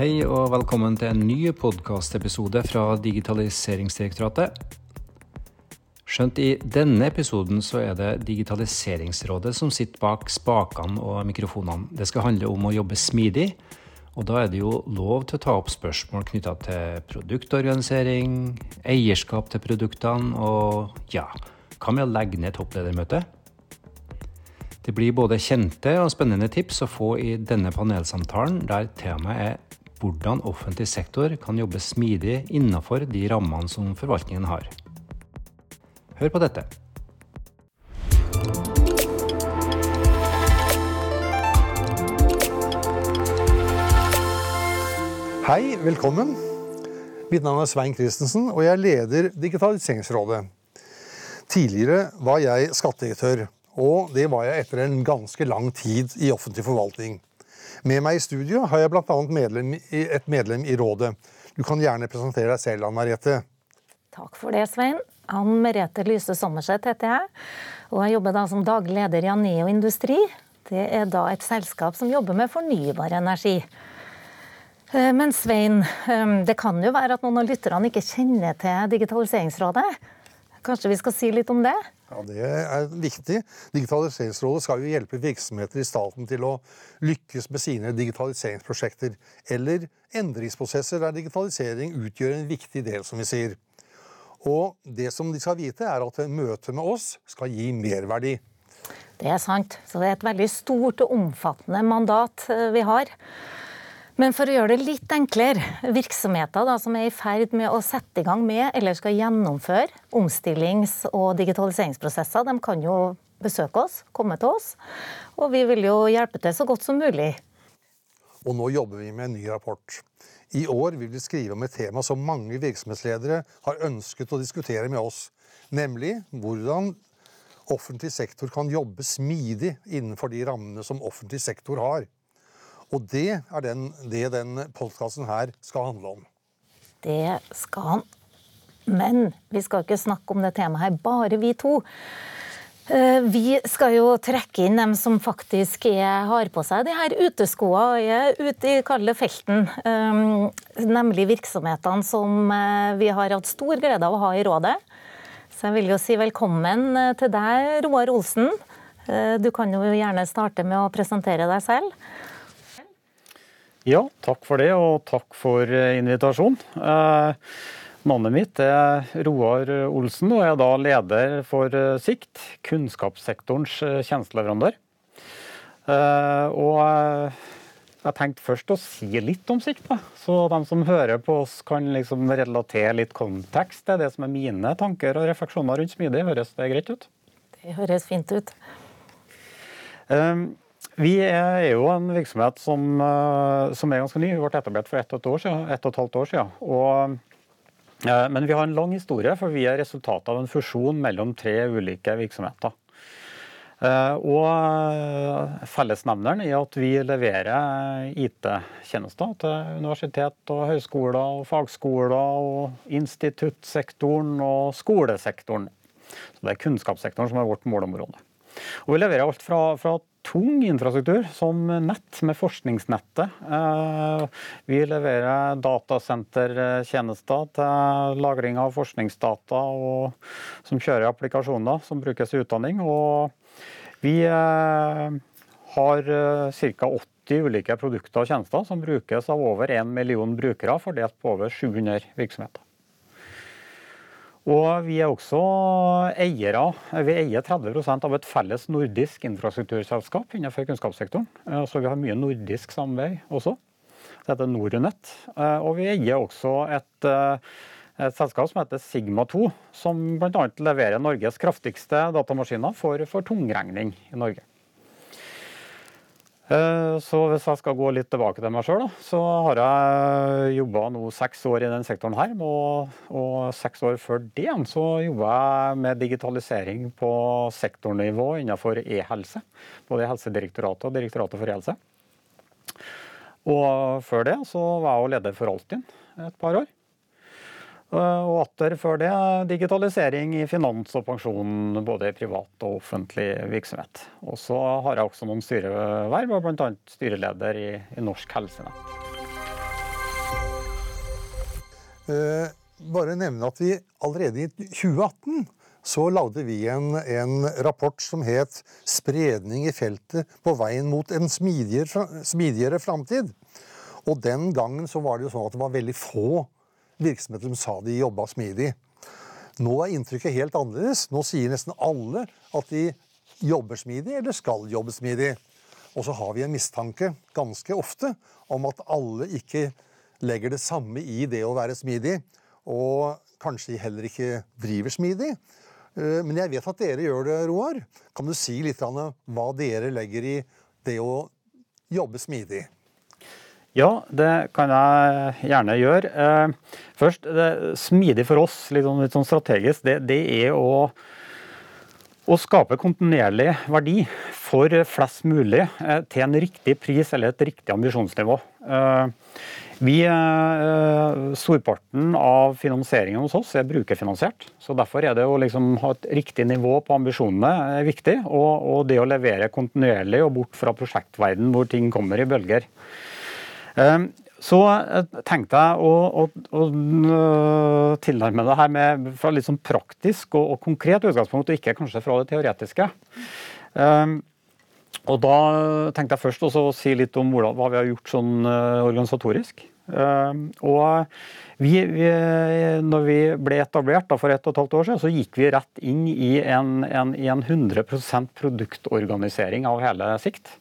Hei og velkommen til en ny podkastepisode fra Digitaliseringsdirektoratet. Skjønt i denne episoden så er det Digitaliseringsrådet som sitter bak spakene og mikrofonene. Det skal handle om å jobbe smidig, og da er det jo lov til å ta opp spørsmål knytta til produktorganisering, eierskap til produktene og ja, hva med å legge ned toppledermøtet? Det blir både kjente og spennende tips å få i denne panelsamtalen, der temaet er hvordan offentlig sektor kan jobbe smidig innenfor de rammene som forvaltningen har. Hør på dette. Hei, velkommen. Mitt navn er Svein Christensen, og jeg leder Digitaliseringsrådet. Tidligere var jeg skattedirektør, og det var jeg etter en ganske lang tid i offentlig forvaltning. Med meg i studio har jeg bl.a. Medlem et medlem i rådet. Du kan gjerne presentere deg selv, Ann Merete. Takk for det, Svein. Ann Merete Lyse Sommerseth heter jeg. Og jeg jobber da som daglig leder i Aneo Industri. Det er da et selskap som jobber med fornybar energi. Eh, men Svein, eh, det kan jo være at noen av lytterne ikke kjenner til Digitaliseringsrådet. Kanskje vi skal si litt om det? Ja, Det er viktig. Digitaliseringsrådet skal jo hjelpe virksomheter i staten til å lykkes med sine digitaliseringsprosjekter, eller endringsprosesser der digitalisering utgjør en viktig del, som vi sier. Og det som de skal vite, er at møtet med oss skal gi merverdi. Det er sant. Så det er et veldig stort og omfattende mandat eh, vi har. Men for å gjøre det litt enklere, virksomheter da, som er i ferd med å sette i gang med eller skal gjennomføre omstillings- og digitaliseringsprosesser, de kan jo besøke oss, komme til oss. Og vi vil jo hjelpe til så godt som mulig. Og nå jobber vi med en ny rapport. I år vil vi skrive om et tema som mange virksomhetsledere har ønsket å diskutere med oss, nemlig hvordan offentlig sektor kan jobbe smidig innenfor de rammene som offentlig sektor har. Og det er den, det den podkasten her skal handle om. Det skal han. Men vi skal ikke snakke om det temaet her, bare vi to. Eh, vi skal jo trekke inn dem som faktisk er, har på seg de her uteskoene og er ute i kalde felten. Um, nemlig virksomhetene som eh, vi har hatt stor glede av å ha i rådet. Så jeg vil jo si velkommen til deg, Roar Olsen. Du kan jo gjerne starte med å presentere deg selv. Ja, takk for det, og takk for eh, invitasjonen. Eh, navnet mitt er Roar Olsen, og jeg er da leder for eh, Sikt, kunnskapssektorens tjenesteleverandør. Og jeg tenkte først å si litt om Sikt, da. så de som hører på oss kan liksom relatere litt kontekst til det som er mine tanker og refleksjoner rundt smidig. Høres det greit ut? Det høres fint ut. Vi er jo en virksomhet som, eh, som, er ganske ny. Vi ble etablert for ett og et, år siden, ett og et halvt år siden. Og, eh, men vi har en lang historie, for vi er resultatet av en fusjon mellom tre ulike virksomheter. Eh, og fellesnevneren er at vi leverer IT-tjenester til universitet og høyskoler og fagskoler og instituttsektoren og skolesektoren. Så det er kunnskapssektoren som er vårt målområde. Og vi leverer alt fra, fra tung infrastruktur, som nett med forskningsnettet. Eh, vi leverer datasentertjenester til lagring av forskningsdata og, som kjører applikasjoner som brukes i utdanning. Og vi eh, har eh, ca. 80 ulike produkter og tjenester som brukes av over 1 million brukere, fordelt på over 700 virksomheter. Og vi er også eiere. Vi eier 30% av et felles nordisk infrastrukturselskap innenfor kunnskapssektoren. Eh, så vi har mye nordisk samarbeid også. Det heter Norunett. Eh, og vi eier også et, eh, et selskap som heter Sigma2, som bl.a. leverer Norges kraftigste datamaskiner for, for tungregning i Norge. Eh, så hvis jeg skal gå litt tilbake til meg sjøl, så har jeg jobba nå seks år i den sektoren her. Og, og seks år før det så jobba jeg med digitalisering på sektornivå innenfor e-helse. Både Helsedirektoratet og Direktoratet for e-helse. Og før det så var jeg leder for Altinn et par år. Eh, og atter før det digitalisering i finans og pensjon, både i privat og offentlig virksomhet. Og så har jeg også noen styreverv, og bl.a. styreleder i, i Norsk Helsenett. Eh, bare nevne at vi allerede i 2018 så lagde vi en, en, rapport som het 'Spredning i feltet på veien mot en smidigere, smidigere framtid'. Og den gangen så var det jo sånn at det var veldig få virksomheter som sa de jobba smidig. Nå er inntrykket helt annerledes. Nå sier nesten alle at de jobber smidig eller skal jobbe smidig. Og så har vi en mistanke ganske ofte om at alle ikke legger det samme i det å være smidig, og kanskje heller ikke driver smidig. Eh, men jeg vet at dere gjør det, Roar. Kan du si litt om hva dere legger i det å jobbe smidig? Ja, det kan jeg gjerne gjøre. Først, først, Smidig for oss, litt sånn, litt sånn strategisk, det, det er å, å, skape kontinuerlig verdi for flest mulig eh, til en riktig pris eller et riktig ambisjonsnivå. Vi, eh, Storparten av finansieringen hos oss er brukerfinansiert. så Derfor er det å liksom ha et riktig nivå på ambisjonene er viktig. Og, og, det å levere kontinuerlig og bort fra prosjektverden hvor ting kommer i bølger. Eh, så eh, tenkte jeg å, å, å tilnærme det her med, fra litt sånn praktisk og, og, konkret utgangspunkt, og ikke kanskje fra det teoretiske. Og Da tenkte jeg først å si litt om hva vi har gjort sånn organisatorisk. Ehm, og vi, vi, når vi ble etablert for ett og et halvt år siden, så gikk vi rett inn i en, en, i en 100% produktorganisering av hele Sikt.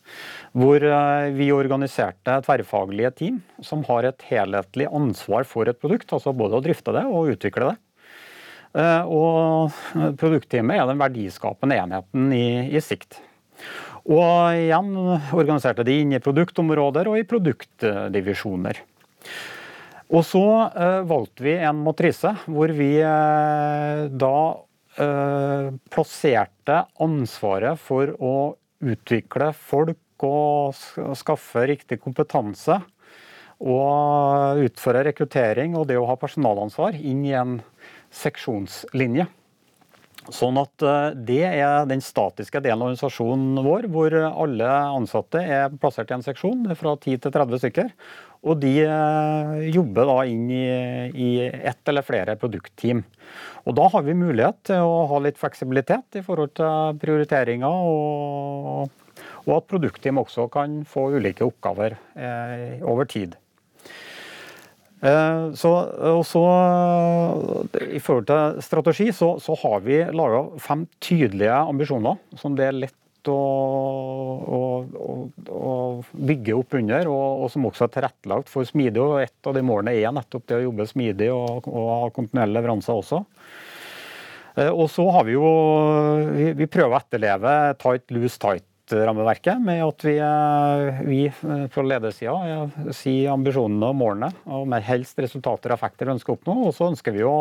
Hvor eh, vi organiserte tverrfaglige team som har et helhetlig ansvar for et produkt. Altså både å drifte det og utvikle det. Eh, og produktteamet er den verdiskapende enheten i, i Sikt. Og igjen organiserte de inn i produktområder og i produktdivisjoner. Og så uh, valgte vi en matrise hvor vi da plasserte ansvaret for å utvikle folk og skaffe riktig kompetanse og utføre rekruttering og det å ha personalansvar inn i en seksjonslinje. Sånn at Det er den statiske delen av organisasjonen vår, hvor alle ansatte er plassert i en seksjon fra 10 til 30 stykker. Og de eh, jobber da inn i, i ett eller flere produktteam. Og da har vi mulighet til å ha litt fleksibilitet i forhold til prioriteringer, og, og at produktteam også kan få ulike oppgaver eh, over tid. Eh, så, og så, I forhold til strategi så, så har vi laga fem tydelige ambisjoner som det er lett å, å, å, bygge opp under, og, og, som også er tilrettelagt for smidig. og Et av de målene er nettopp det å jobbe smidig og, og ha kontinuerlige leveranser også. Eh, og så har vi jo Vi, prøver å etterleve tight, loose, tight-rammeverket med at vi, eh, vi eh, fra ledersida sier ambisjonene og målene, og med helst resultater og effekter vi ønsker å oppnå. Og så ønsker vi å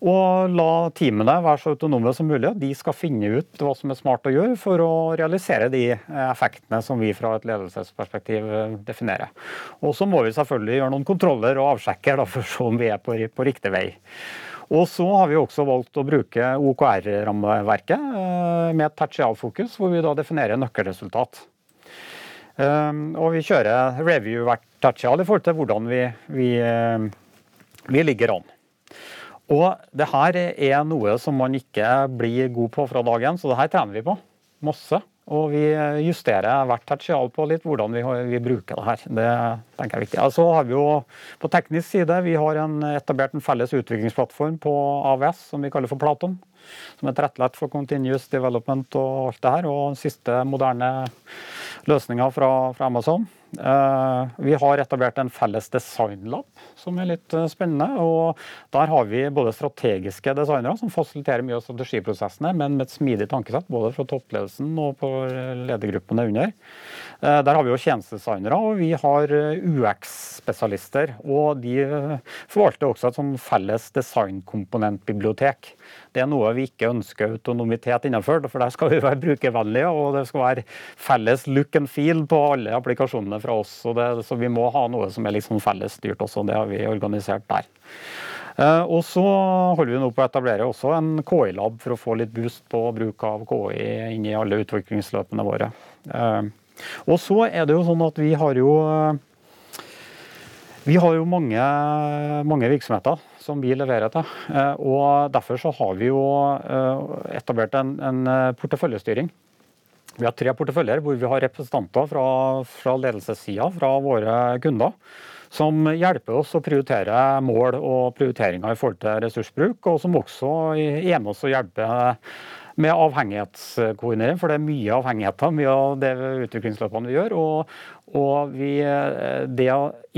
å la teamene være så autonome som mulig. De skal finne ut hva som er smart å gjøre for å realisere de effektene som vi fra et ledelsesperspektiv eh, definerer. Og så må vi selvfølgelig gjøre noen kontroller og avsjekker for å se om vi er på, på riktig vei. Og så har vi også valgt å bruke OKR-rammeverket eh, med et tertialfokus, hvor vi da definerer nøkkelresultat. Eh, og vi kjører review hvert tertial i forhold til hvordan vi, vi, vi ligger an. Og det her er noe som man ikke blir god på fra dag én, så det her trener vi på. Masse. Og vi justerer hvert tertial på litt hvordan vi, vi, bruker det her. Det tenker jeg er viktig. Så altså har vi jo på teknisk side vi har en, etablert en felles utviklingsplattform på AVS som vi kaller for Platon. Som er tilrettelagt for continuous development og alt det her. Og siste moderne løsninger fra, fra Amazon. Eh, vi har etablert en felles designlab, som er litt eh, spennende. og Der har vi både strategiske designere, som fasiliterer mye av strategiprosessene, men med et smidig tankesett både fra toppledelsen og på ledergruppene under. Eh, der har vi jo tjenestedesignere, og vi har UX-spesialister. Og de forvalter også et sånn felles designkomponentbibliotek. Det er noe vi ikke ønsker autonomitet innenfor, for der skal vi være brukervennlige, og det skal være felles look and feel på alle applikasjonene fra oss. Det, så vi må ha noe som er liksom felles styrt også. Det har vi organisert der. Eh, og så holder vi nå på å etablere også en KI-lab for å få litt boost på bruk av KI inn i alle utviklingsløpene våre. Eh, og så er det jo sånn at vi har jo Vi har jo mange, mange, virksomheter som vi leverer til. Eh, og Derfor så har vi jo eh, etablert en, en porteføljestyring. Vi har tre porteføljer hvor vi har representanter fra, fra ledelsessida, fra våre kunder, som hjelper oss å prioritere mål og prioriteringer i forhold til ressursbruk, og som også er med oss å hjelpe med avhengighetskoordinering, for det er mye avhengigheter mye av det utviklingsløpene vi gjør. Og, og vi, det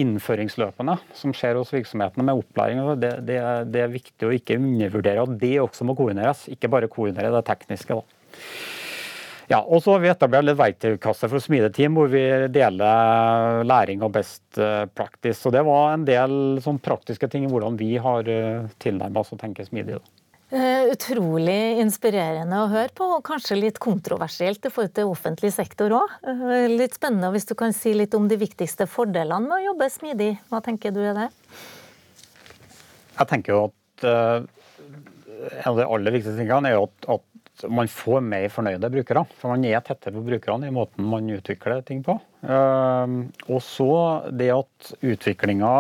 innføringsløpene som skjer hos virksomhetene med opplæring, det, det, det, er viktig å ikke undervurdere at det også må koordineres. Ikke bare koordinere det tekniske. da. Ja, og så har vi etablert litt verktøykasse for smideteam, hvor vi deler læring og best eh, practice. Så det var en del sånn praktiske ting i hvordan vi har tilnærma tilnærmet oss å tenke smidig. Da. Eh, utrolig inspirerende å høre på, og kanskje litt kontroversielt i forhold til offentlig sektor òg. Eh, litt spennende hvis du kan si litt om de viktigste fordelene med å jobbe smidig. Hva tenker du er det? Jeg tenker jo at uh, en av de aller viktigste tingene er jo at, at man får mer fornøyde brukere. For man er tettere på brukerne i måten man utvikler ting på. Uh, og så det at utviklinga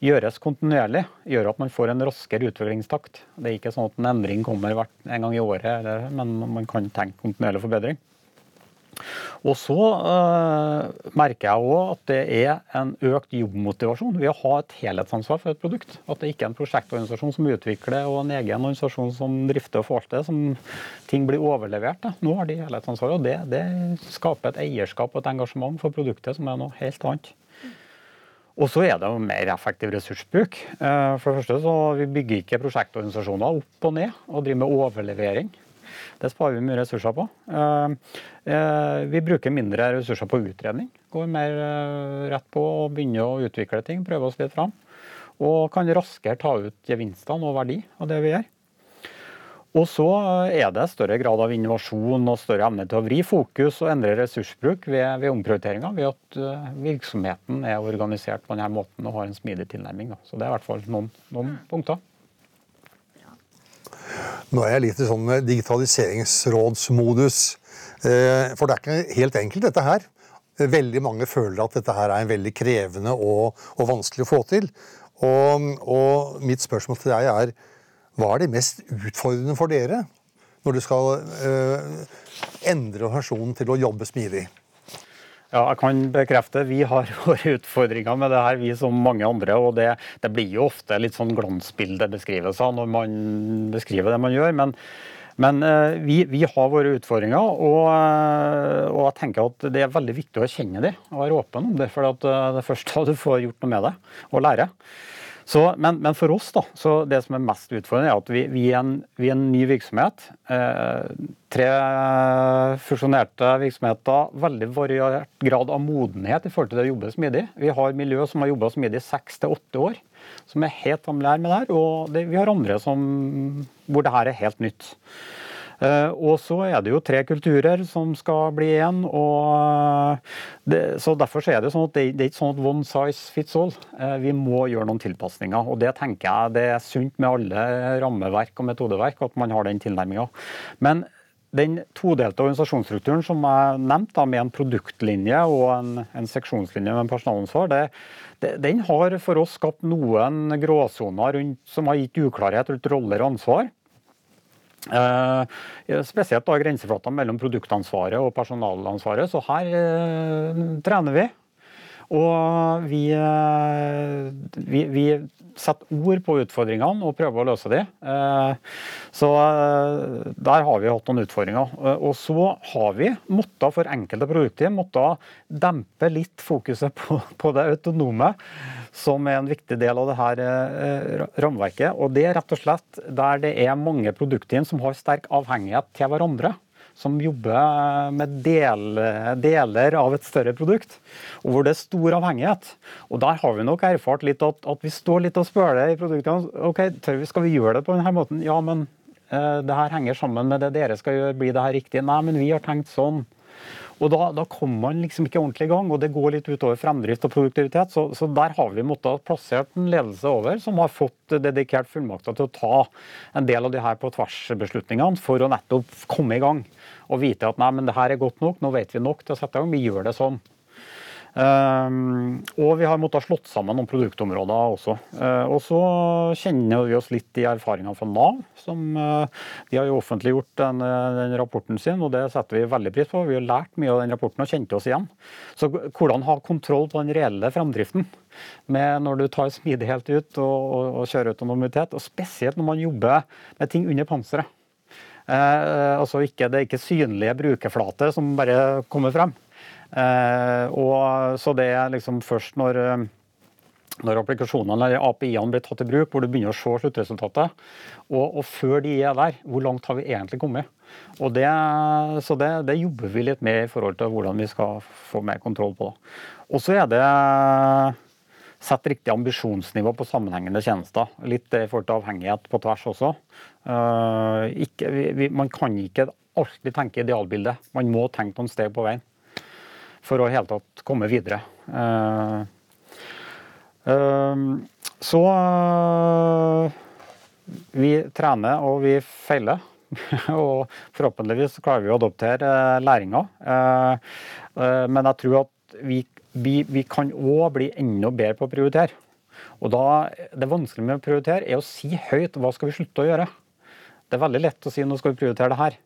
gjøres kontinuerlig, gjør at man får en raskere utviklingstakt. Det er ikke sånn at en endring kommer en gang i året, men man kan tenke kontinuerlig forbedring. Og så øh, merker jeg òg at det er en økt jobbmotivasjon ved å ha et helhetsansvar for et produkt. At det ikke er en prosjektorganisasjon som utvikler og en egen organisasjon som drifter og forvalter, som ting blir overlevert. Da. Nå har de helhetsansvaret, og det, det skaper et eierskap og et engasjement for produktet som er noe helt annet. Og så er det jo mer effektiv ressursbruk. Eh, for det første så Vi bygger ikke prosjektorganisasjoner opp og ned og driver med overlevering. Det sparer vi mye ressurser på. Eh, eh, vi bruker mindre ressurser på utredning. Går mer rett på å begynne å utvikle ting, prøve oss litt fram. Og kan raskere ta ut gevinstene og verdi av det vi gjør. Og så er det større grad av innovasjon og større evne til å vri fokus og endre ressursbruk ved, ved omprioriteringer, ved at virksomheten er organisert på denne måten og har en smidig tilnærming. Så det er i hvert fall noen, noen punkter. Nå er jeg litt i sånn digitaliseringsrådsmodus. Eh, for det er ikke helt enkelt, dette her. Veldig mange føler at dette her er en veldig krevende og, og vanskelig å få til. Og, og mitt spørsmål til deg er hva er det mest utfordrende for dere når du skal uh, endre organisasjonen til å jobbe smidig? Ja, jeg kan bekrefte vi har våre utfordringer med det her, vi som mange andre. og Det, det blir jo ofte litt sånn glansbildebeskrivelser når man beskriver det man gjør. Men, men uh, vi, vi, har våre utfordringer, og, uh, og, jeg tenker at det er veldig viktig å erkjenne dem og være åpen om det. For det er først da du får gjort noe med det og lære. Så, men, men, for oss, da, så det som er mest utfordrende, er at vi, vi, er, en, vi er, en, ny virksomhet. Eh, tre fusjonerte virksomheter. Veldig variert grad av modenhet i forhold til det å jobbe smidig. Vi har miljø som har jobba smidig seks til åtte år, som er helt familiær med det her. Og det, vi har andre som, hvor det her er helt nytt. Eh, og så er det jo tre kulturer som skal bli igjen. det, så Derfor er det sånn at det, det er ikke sånn at one size fits all. Eh, vi må gjøre noen tilpasninger. og Det tenker jeg det er sunt med alle rammeverk og metodeverk at man har den tilnærminga. Men den todelte organisasjonsstrukturen som jeg nevnte, med en produktlinje og en, en seksjonslinje med personalansvar, det, det, den har for oss skapt noen gråsoner som har gitt uklarhet rundt roller og ansvar. Uh, spesielt da grenseflata mellom produktansvaret og personalansvaret. Så her uh, trener vi. Og vi, uh, vi, vi, setter ord på utfordringene og prøver å løse de. Så der har vi hatt noen utfordringer. Og så har vi måttet for enkelte produkter måttet dempe litt fokuset på, på det autonome som er en viktig del av det her eh, rammeverket. Og det er rett og slett der det er mange produkter som har sterk avhengighet til hverandre. Som jobber med del, deler av et større produkt, og hvor det er stor avhengighet. Og Der har vi nok erfart litt at, at vi står litt og spøler i produktene. ok, Skal vi gjøre det på denne måten? Ja, men uh, det her henger sammen med det dere skal gjøre. Blir det her riktig? Nei, men vi har tenkt sånn. Og da, da kommer man liksom ikke ordentlig i gang, og det går litt utover fremdrift og produktivitet. Så, så der har vi måttet plassert en ledelse over som har fått dedikert fullmakter til å ta en del av de her på tvers-beslutningene for å nettopp komme i gang. Og vite at nei, men det her er godt nok, nå vet vi nok til å sette i gang, vi gjør det sånn. Um, og vi har måttet slått sammen noen produktområder også. Uh, og så kjenner vi oss litt i erfaringene fra Nav. som uh, De har jo offentliggjort den, den, rapporten sin, og det setter vi veldig pris på. Vi har lært mye av den rapporten og kjente oss igjen. Så hvordan ha kontroll på den reelle framdriften med når du tar smidig helt ut og, og, og kjører autonomitet, og spesielt når man jobber med ting under panseret. Altså ikke, det er ikke synlige brukerflater som bare kommer frem. Eh, og, så det er liksom først når, eh, når applikasjonene eller API-ene blir tatt i bruk, hvor du begynner å se sluttresultatet. Og, og, før de er der, hvor langt har vi egentlig kommet? Og det, så det, det, jobber vi litt med i forhold til hvordan vi skal få mer kontroll på. Og så er det sette riktig ambisjonsnivå på sammenhengende tjenester. Litt i forhold til avhengighet på tvers også. Uh, ikke, vi, man kan ikke alltid tenke idealbildet. Man må tenke noen steg på veien for å i hele tatt komme videre. Eh, eh, så eh, vi trener og vi feiler. og forhåpentligvis klarer vi å adoptere læringa. Men jeg tror at vi, vi, vi kan òg bli enda bedre på å prioritere. Og da, Det vanskelige med å prioritere er å si høyt hva skal vi slutte å gjøre. Det er veldig lett å si nå skal vi prioritere det her.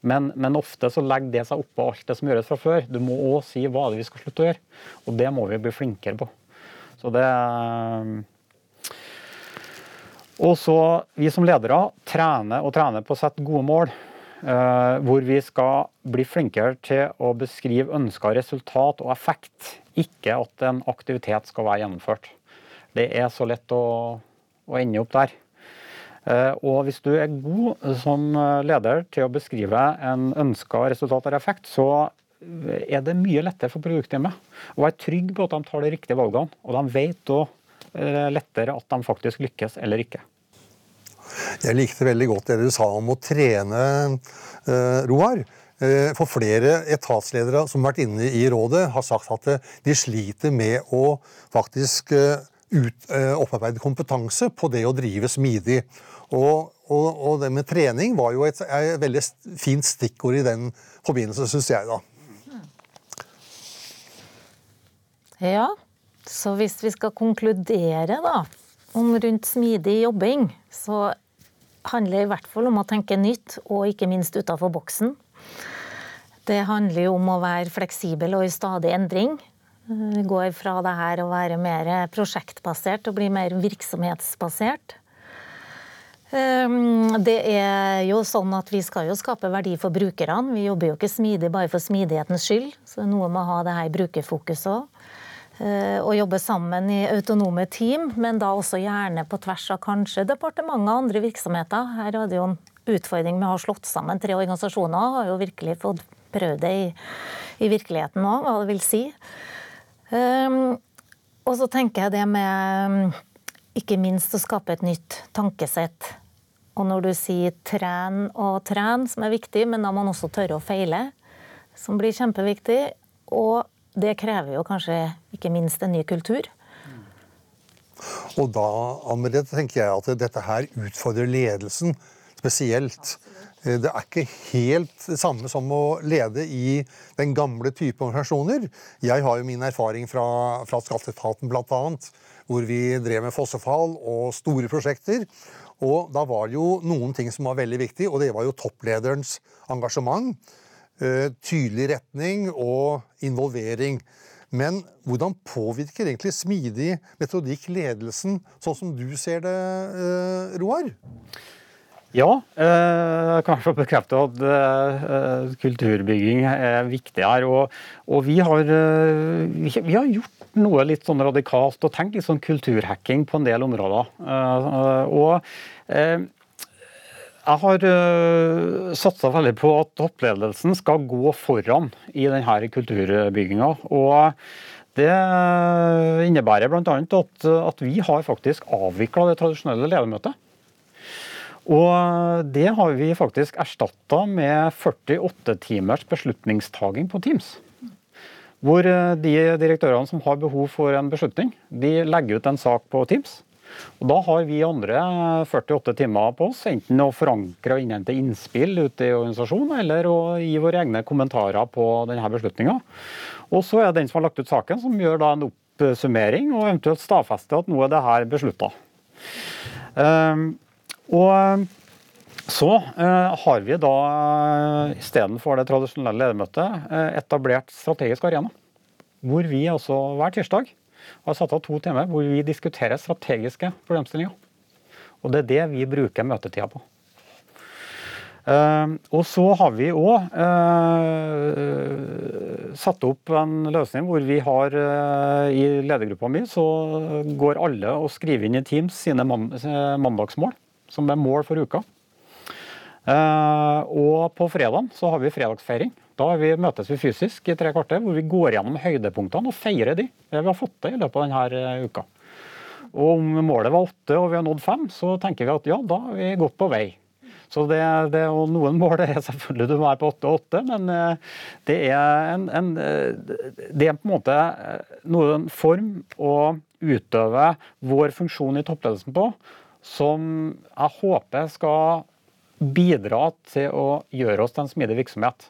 Men, men, ofte så legger det seg oppå alt det som gjøres fra før. Du må òg si hva det er vi skal slutte å gjøre. Og det må vi bli flinkere på. Så det Og så vi som ledere trener og trener på å sette gode mål. Uh, hvor vi skal bli flinkere til å beskrive ønska resultat og effekt. Ikke at en aktivitet skal være gjennomført. Det er så lett å, å ende opp der. Eh, og hvis du er god som eh, leder til å beskrive en ønska resultat eller effekt, så er det mye lettere for produktteamet å være trygg på at de tar de riktige valgene. Og de vet òg eh, lettere at de faktisk lykkes eller ikke. Jeg likte veldig godt det du sa om å trene, Roar. For flere etatsledere som har vært inne i rådet, har sagt at de sliter med å faktisk ut, opparbeide kompetanse på det å drive smidig. Og, og, og, det med trening var jo et, et veldig fint stikkord i den forbindelse, syns jeg, da. Ja, så hvis vi skal konkludere da, om rundt smidig jobbing, så handler det i hvert fall om å tenke nytt, og ikke minst utafor boksen. Det handler jo om å være fleksibel og i stadig endring. Vi går fra det her å være mer prosjektbasert og bli mer virksomhetsbasert. Ehm, det er jo sånn at Vi skal jo skape verdi for brukerne. Vi jobber jo ikke smidig bare for smidighetens skyld. så det er Noe med å ha det her brukerfokuset òg. Eh, og jobbe sammen i autonome team, men da også gjerne på tvers av kanskje departementet og andre virksomheter. Her hadde jo en utfordring med å ha slått sammen tre organisasjoner. Har jo virkelig fått prøvd det i, i virkeligheten òg, hva det vil si. Um, og så tenker jeg det med ikke minst å skape et nytt tankesett. Og når du sier tren og tren, som er viktig, men da må man også tørre å feile, som blir kjempeviktig. Og det krever jo kanskje ikke minst en ny kultur. Og da Anne tenker jeg at dette her utfordrer ledelsen spesielt. Det er ikke helt det samme som å lede i den gamle type organisasjoner. Jeg har jo min erfaring fra, fra Skatteetaten bl.a hvor vi drev med fossefall og store prosjekter. Og da var det jo noen ting som var veldig viktig, og det var jo topplederens engasjement. Eh, tydelig retning og involvering. Men hvordan påvirker egentlig smidig metodikk ledelsen, sånn som du ser det, eh, Roar? Ja, eh, jeg kan få bekrefte at kulturbygging er viktig her. Og, og vi, har, vi, har, gjort noe litt sånn radikalt og tenkt litt sånn kulturhacking på en del områder. Og jeg har satsa veldig på at toppledelsen skal gå foran i denne kulturbygginga. Og det innebærer bl.a. At, at vi har faktisk avvikla det tradisjonelle ledermøtet. Og det har vi faktisk erstatta med 48 timers beslutningstaking på Teams. Hvor eh, de direktørene som har behov for en beslutning, de legger ut en sak på Teams. Og Da har vi andre 48 timer på oss, enten å forankre og innhente innspill ute i organisasjonen, eller å gi våre egne kommentarer på denne beslutninga. Og så er det den som har lagt ut saken, som gjør da en oppsummering og eventuelt stadfester at nå er det her beslutta. Og så eh, har vi da uh, istedenfor det tradisjonelle ledermøtet uh, etablert strategisk arena. Hvor vi altså hver tirsdag har satt av to timer hvor vi diskuterer strategiske problemstillinger. Og det er det vi bruker møtetida på. Uh, og så har vi òg satt opp en løsning hvor vi har i ledergruppa mi så går alle og skriver inn i Teams sine mandagsmål, som er mål for uka. Uh, og på fredag så har vi fredagsfeiring. Da vi møtes vi fysisk i tre kvarter hvor vi går gjennom høydepunktene og feirer de. Det vi har fått til i løpet av denne eh, uka. Og om målet var åtte og vi har nådd fem, så tenker vi at ja, da er vi godt på vei. Så det, det, og Noen mål er selvfølgelig du må være på åtte og åtte, men eh, det er, en, en, det er på en måte noen form å utøve vår funksjon i toppledelsen på som jeg håper skal bidra til å gjøre oss til en smidig virksomhet.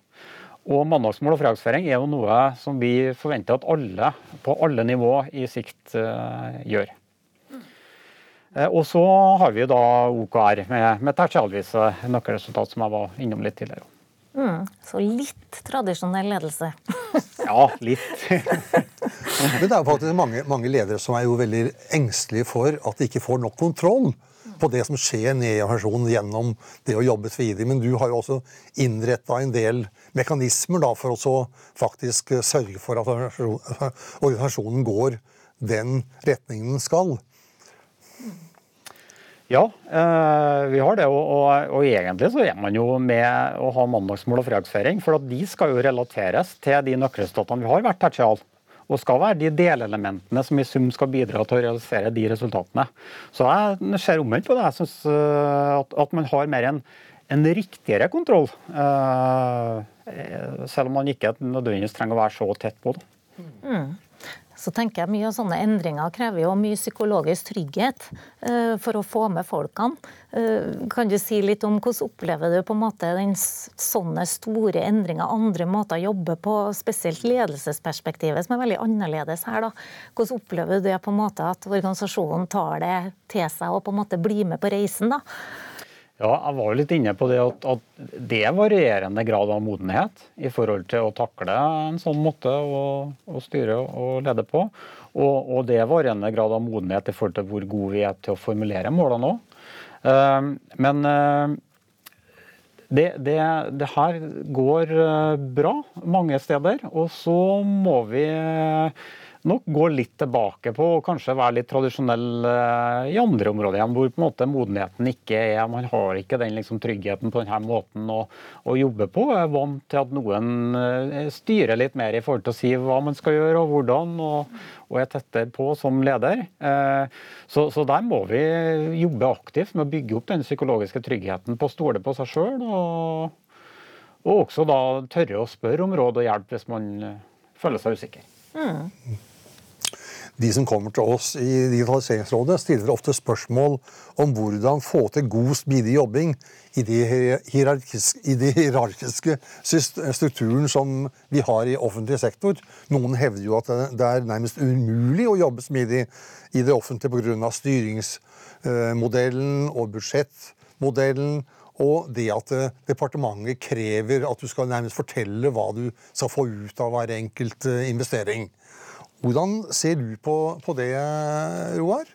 Og Mandagsmål og fredagsfeiring er jo noe som vi forventer at alle på alle nivå i sikt uh, gjør. Uh, og så har vi da OKR med, med tertialvise nøkkelresultat, som jeg var innom litt tidligere. Mm, så litt tradisjonell ledelse. ja, litt. Men det er faktisk mange, mange ledere som er jo veldig engstelige for at de ikke får nok kontroll på det som skjer nede i organisasjonen gjennom det å jobbe svidig. Men du har jo også innretta en del mekanismer da, for å faktisk sørge for at organisasjonen går den retningen den skal. Ja, øh, vi har det. Og, og, og, egentlig så er man jo med å ha mandagsmål og fredagsfeiring. For de skal jo relateres til de nøkkelstatene vi har tertial og skal være de delelementene som i sum skal bidra til å realisere de resultatene. Så jeg ser omvendt på det. Jeg syns eh, at, man har mer en, en riktigere kontroll. Uh, selv om man ikke nødvendigvis trenger å være så tett på det. Mm så tenker jeg mye av sånne endringer krever jo mye psykologisk trygghet uh, for å få med folkene. Uh, kan du si litt om hvordan opplever du på en måte den sånne store endringer, andre måter å jobbe på, spesielt ledelsesperspektivet, som er veldig annerledes her. da. Hvordan opplever du det på en måte at organisasjonen tar det til seg og på en måte blir med på reisen? da? Ja, jeg var jo litt inne på det at, at, det er varierende grad av modenhet i forhold til å takle en sånn måte å, å styre og lede på. Og, og, det er varierende grad av modenhet i forhold til hvor gode vi er til å formulere målene òg. Uh, men uh, det, det, det, her går uh, bra mange steder. Og så må vi nok gå litt tilbake på å kanskje være litt tradisjonell eh, i andre områder igjen, hvor på en måte modenheten ikke er Man har ikke den liksom, tryggheten på denne måten å, å, jobbe på. Jeg er vant til at noen eh, styrer litt mer i forhold til å si hva man skal gjøre og hvordan, og, og er tettere på som leder. Eh, så, så, der må vi jobbe aktivt med å bygge opp den psykologiske tryggheten på å stole på seg sjøl. Og også da tørre å spørre om råd og hjelp hvis man føler seg usikker. Mm de som kommer til oss i Digitaliseringsrådet, stiller ofte spørsmål om hvordan få til god, smidig jobbing i de hierarkiske, i de hierarkiske strukturen som vi har i offentlig sektor. Noen hevder jo at det er nærmest umulig å jobbe smidig i det offentlige pga. styringsmodellen og budsjettmodellen. Og det at departementet krever at du skal nærmest fortelle hva du skal få ut av hver enkelt investering. Hvordan ser du på, på det, Roar?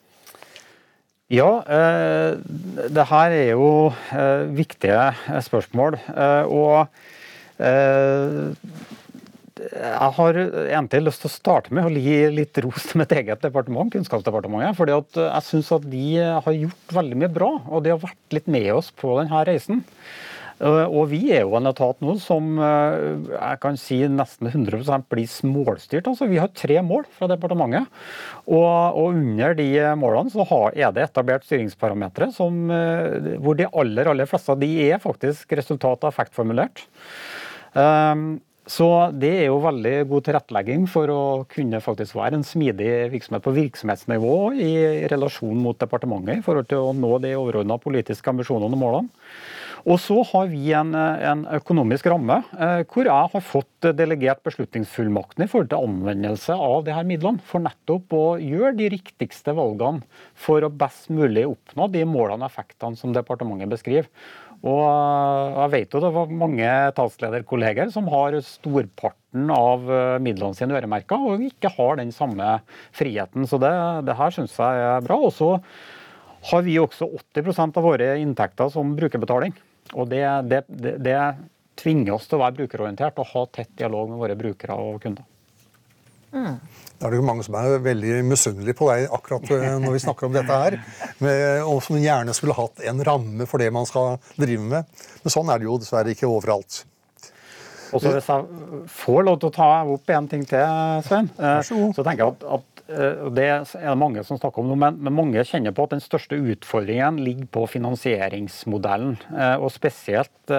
Ja, eh, det her er jo eh, viktige spørsmål. Eh, og eh, jeg har egentlig lyst til å starte med å gi litt ros til mitt eget departement, Kunnskapsdepartementet. fordi jeg syns at de har gjort veldig mye bra, og de har vært litt med oss på denne reisen. Eh, og vi er jo en etat nå som eh, jeg kan si nesten 100% blir målstyrt. Altså, vi har tre mål fra departementet. Og, og under de målene så har, er det etablert styringsparametere eh, hvor de aller, aller fleste av de er faktisk resultat av effektformulert. Så det er jo veldig god tilrettelegging for å kunne faktisk være en smidig virksomhet på virksomhetsnivå i relasjon mot departementet i forhold til å nå de overordna politiske ambisjonene og målene. Og så har vi en, en økonomisk ramme eh, hvor jeg har fått delegert beslutningsfullmakten i forhold til anvendelse av de her midlene, for nettopp å gjøre de riktigste valgene for å best mulig oppnå de målene og effektene som departementet beskriver. Og eh, jeg vet jo det var mange talslederkolleger som har storparten av eh, midlene sine øremerka, og ikke har den samme friheten. Så det, det her syns jeg er bra. Og så har vi også 80% av våre inntekter som brukerbetaling. Og det, det, det, tvinger oss til å være brukerorientert og ha tett dialog med våre brukere og kunder. Mm. Da er det jo mange som er veldig misunnelige på deg akkurat eh, når vi snakker om dette her. Og som gjerne skulle hatt en ramme for det man skal drive med. Men sånn er det jo dessverre ikke overalt. Og så Hvis jeg får lov til å ta opp en ting til, Svein, eh, så tenker jeg at, at det er mange som snakker om nå, men, mange kjenner på at den største utfordringen ligger på finansieringsmodellen. Og spesielt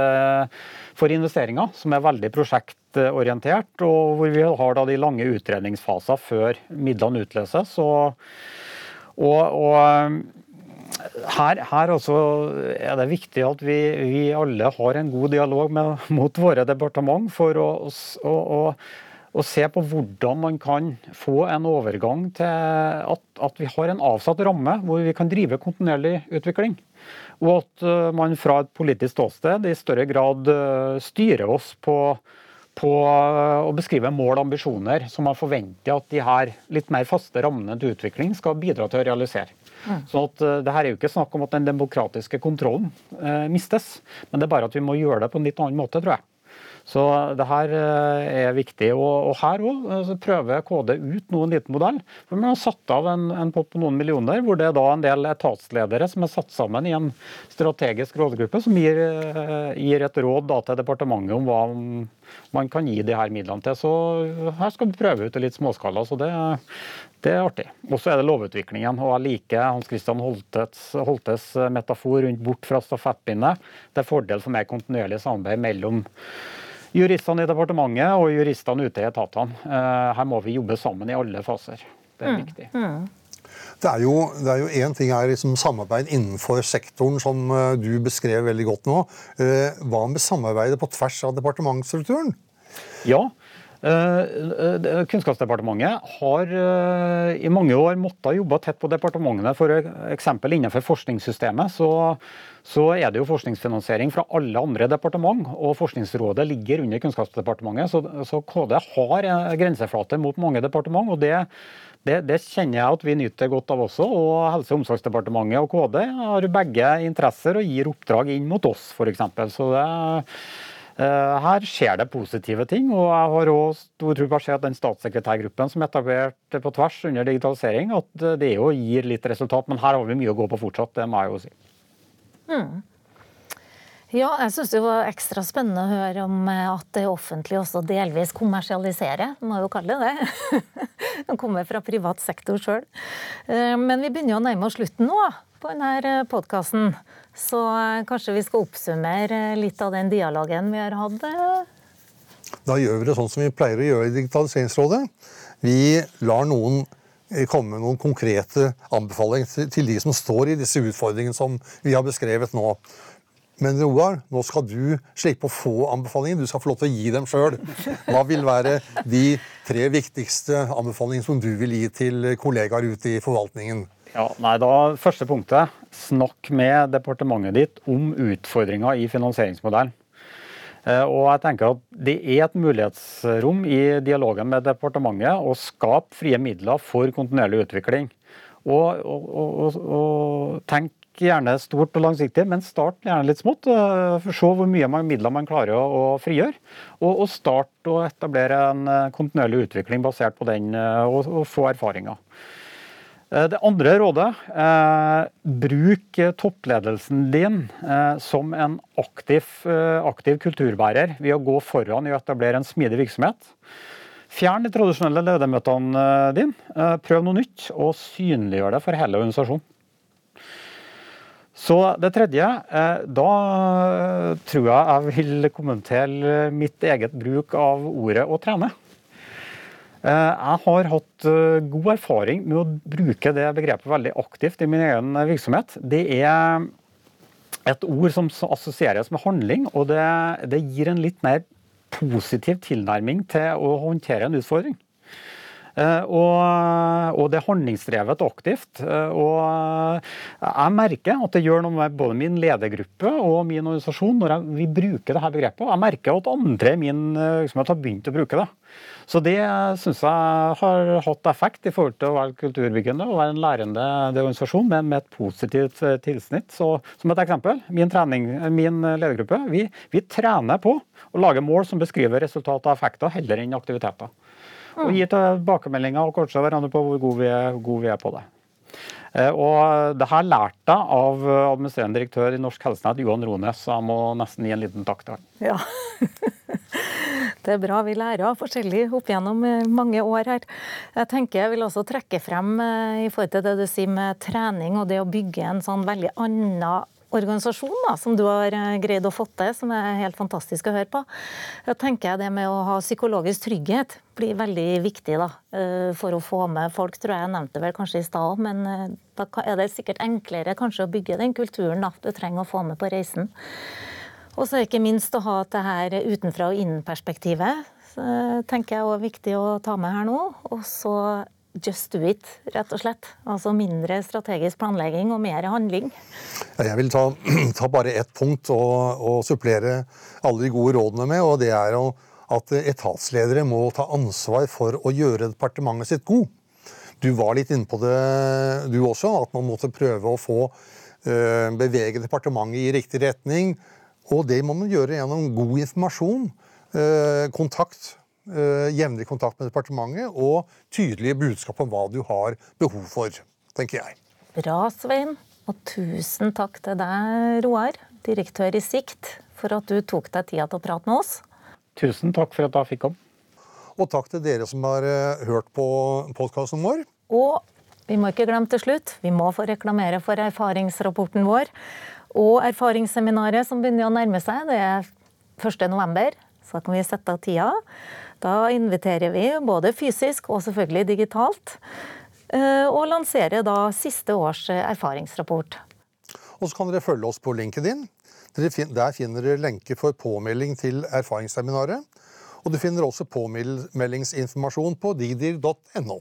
for investeringer, som er veldig prosjektorientert, og hvor vi har de lange utredningsfaser før midlene utløses. Og, og, og her, her er det viktig at vi, vi, alle har en god dialog med, mot våre departement for å, å, å, å, se på hvordan man kan få en overgang til at, at, vi har en avsatt ramme hvor vi kan drive kontinuerlig utvikling. Og at eh, man fra et politisk ståsted i større grad eh, styrer oss på på å beskrive mål og ambisjoner som man forventer at de her litt mer faste rammene til utvikling skal bidra til å realisere. Mm. Så at, det her er jo ikke snakk om at den demokratiske kontrollen eh, mistes, men det er bare at vi må gjøre det på en litt annen måte, tror jeg. Så det her eh, er viktig. Og, her òg altså, prøver KD ut noen liten modell. For Man har satt av en, en pott på noen millioner, hvor det er da en del etatsledere som er satt sammen i en strategisk rådgruppe, som gir, eh, gir et råd da, til departementet om hva man kan gi de her midlene til. Så her skal vi prøve ut det litt småskala. så det, det er artig. Og så er det lovutviklingen. og Jeg liker Hans Christian Holtes, Holtes metafor rundt bort fra stafettpinne. Det er fordel for mer kontinuerlig samarbeid mellom juristene i departementet og juristene ute i etatene. Eh, her må vi jobbe sammen i alle faser. Det er mm. viktig. Mm. Det er, jo, det er jo én ting er liksom samarbeid innenfor sektoren, som eh, du beskrev veldig godt nå. Eh, hva med samarbeidet på tvers av departementsstrukturen? Ja, Kunnskapsdepartementet har i mange år måttet jobbe tett på departementene. F.eks. innenfor forskningssystemet så så er det jo forskningsfinansiering fra alle andre departement, og Forskningsrådet ligger under Kunnskapsdepartementet. Så, så KD har grenseflate mot mange departement, og det, det, det, kjenner jeg at vi nyter godt av også. Og Helse- og omsorgsdepartementet og KD har begge interesser og gir oppdrag inn mot oss, f.eks. Så det, her skjer det positive ting. Og jeg har òg stor tro på at den statssekretærgruppen som er etablert på tvers under digitalisering, at det jo gir litt resultat. Men her har vi mye å gå på fortsatt, det må jeg jo si. Mm. Ja, jeg syns det var ekstra spennende å høre om eh, at det offentlige også delvis kommersialiserer, må jo kalle det det. Det kommer fra privat sektor sjøl. Eh, men vi begynner å nærme oss slutten nå på denne eh, podkasten. Så kanskje vi skal oppsummere litt av den dialogen vi har hatt? Da gjør vi det sånn som vi pleier å gjøre i Digitaliseringsrådet. Vi lar noen Eh, komme med noen konkrete anbefalinger til de som står i disse utfordringene som vi har beskrevet nå. Men Roar, nå skal du slippe å få anbefalinger. Du skal få lov til å gi dem sjøl. Hva vil være de tre viktigste anbefalingene som du vil gi til kollegaer ute i forvaltningen? Ja, nei, da, Første punktet. Snakk med departementet ditt om utfordringer i finansieringsmodellen. Eh, og jeg tenker at Det er et mulighetsrom i dialogen med departementet å skape frie midler for kontinuerlig utvikling. Og, og, og, og tenk gjerne stort og langsiktig, men start gjerne litt smått. Eh, Se hvor mye midler man klarer å, frigjøre. Og, og start å etablere en eh, kontinuerlig utvikling basert på den, og, og få erfaringer. Eh, det andre rådet eh, bruk toppledelsen din eh, som en aktiv, eh, aktiv, kulturbærer ved å gå foran i å etablere en smidig virksomhet. Fjern de tradisjonelle ledermøtene dine. Eh, prøv noe nytt, og synliggjør det for hele organisasjonen. Så det tredje, eh, da tror jeg jeg vil kommentere mitt eget bruk av ordet å trene. Eh, jeg har hatt eh, god erfaring med å bruke det begrepet veldig aktivt i min egen virksomhet. Det er et ord som assosieres med handling, og det, det gir en litt mer positiv tilnærming til å håndtere en utfordring. Eh, og, og, det er handlingsdrevet og aktivt. Eh, og jeg merker at det gjør noe med både min ledergruppe og min organisasjon når jeg, vi bruker dette begrepet. Jeg merker at andre i min virksomhet har begynt å bruke det. Så det syns jeg har hatt effekt i forhold til å være kulturbyggende og være en lærende organisasjon med, med, et positivt eh, tilsnitt. Så Som et eksempel, min, trening, min ledergruppe vi, vi trener på å lage mål som beskriver resultat og effekter, heller enn aktiviteter. Og gi tilbakemeldinger og coache hverandre på hvor gode vi er, gode vi er på det. Eh, og det her lærte jeg av administrerende direktør i Norsk Helsenett, Johan Rones, så jeg må nesten gi en liten takk til han. Ja. Det er bra vi lærer av forskjellig opp gjennom eh, mange år her. Jeg tenker jeg vil også trekke frem eh, i forhold til det du sier med trening og det å bygge en sånn veldig annen organisasjon da, som du har eh, greid å få til, som er helt fantastisk å høre på. Jeg tenker Det med å ha psykologisk trygghet blir veldig viktig da, eh, for å få med folk. tror Jeg jeg nevnte vel kanskje i stad men eh, da er det sikkert enklere kanskje å bygge den kulturen da, du trenger å få med på reisen. Og så ikke minst å ha det her utenfra og innen-perspektivet. tenker jeg er viktig å ta med her nå. Og så just do it, rett og slett. Altså mindre strategisk planlegging og mer handling. Jeg vil ta, ta bare ett punkt og, og, supplere alle de gode rådene med. og det er at etatsledere må ta ansvar for å gjøre departementet sitt god. Du var litt inne på det du også, at man måtte prøve å få uh, bevege departementet i riktig retning. Og det må man gjøre gjennom god informasjon, uh, kontakt jevnlig kontakt med departementet og tydelige budskap om hva du har behov for, tenker jeg. Bra, Svein. Og tusen takk til deg, Roar, direktør i Sikt, for at du tok deg tida til å prate med oss. Tusen takk for at jeg fikk komme. Og takk til dere som har uh, hørt på podkasten vår. Og vi må ikke glemme til slutt, vi må få reklamere for erfaringsrapporten vår. Og erfaringsseminaret som begynner å nærme seg, det er 1.11. Så kan vi sette av tida. Da inviterer vi både fysisk og selvfølgelig digitalt. Eh, og lanserer da siste års erfaringsrapport. Og så kan dere følge oss på LinkedIn. Der finner dere lenke for påmelding til erfaringsseminaret. Og du finner også påmeldingsinformasjon på digdir.no.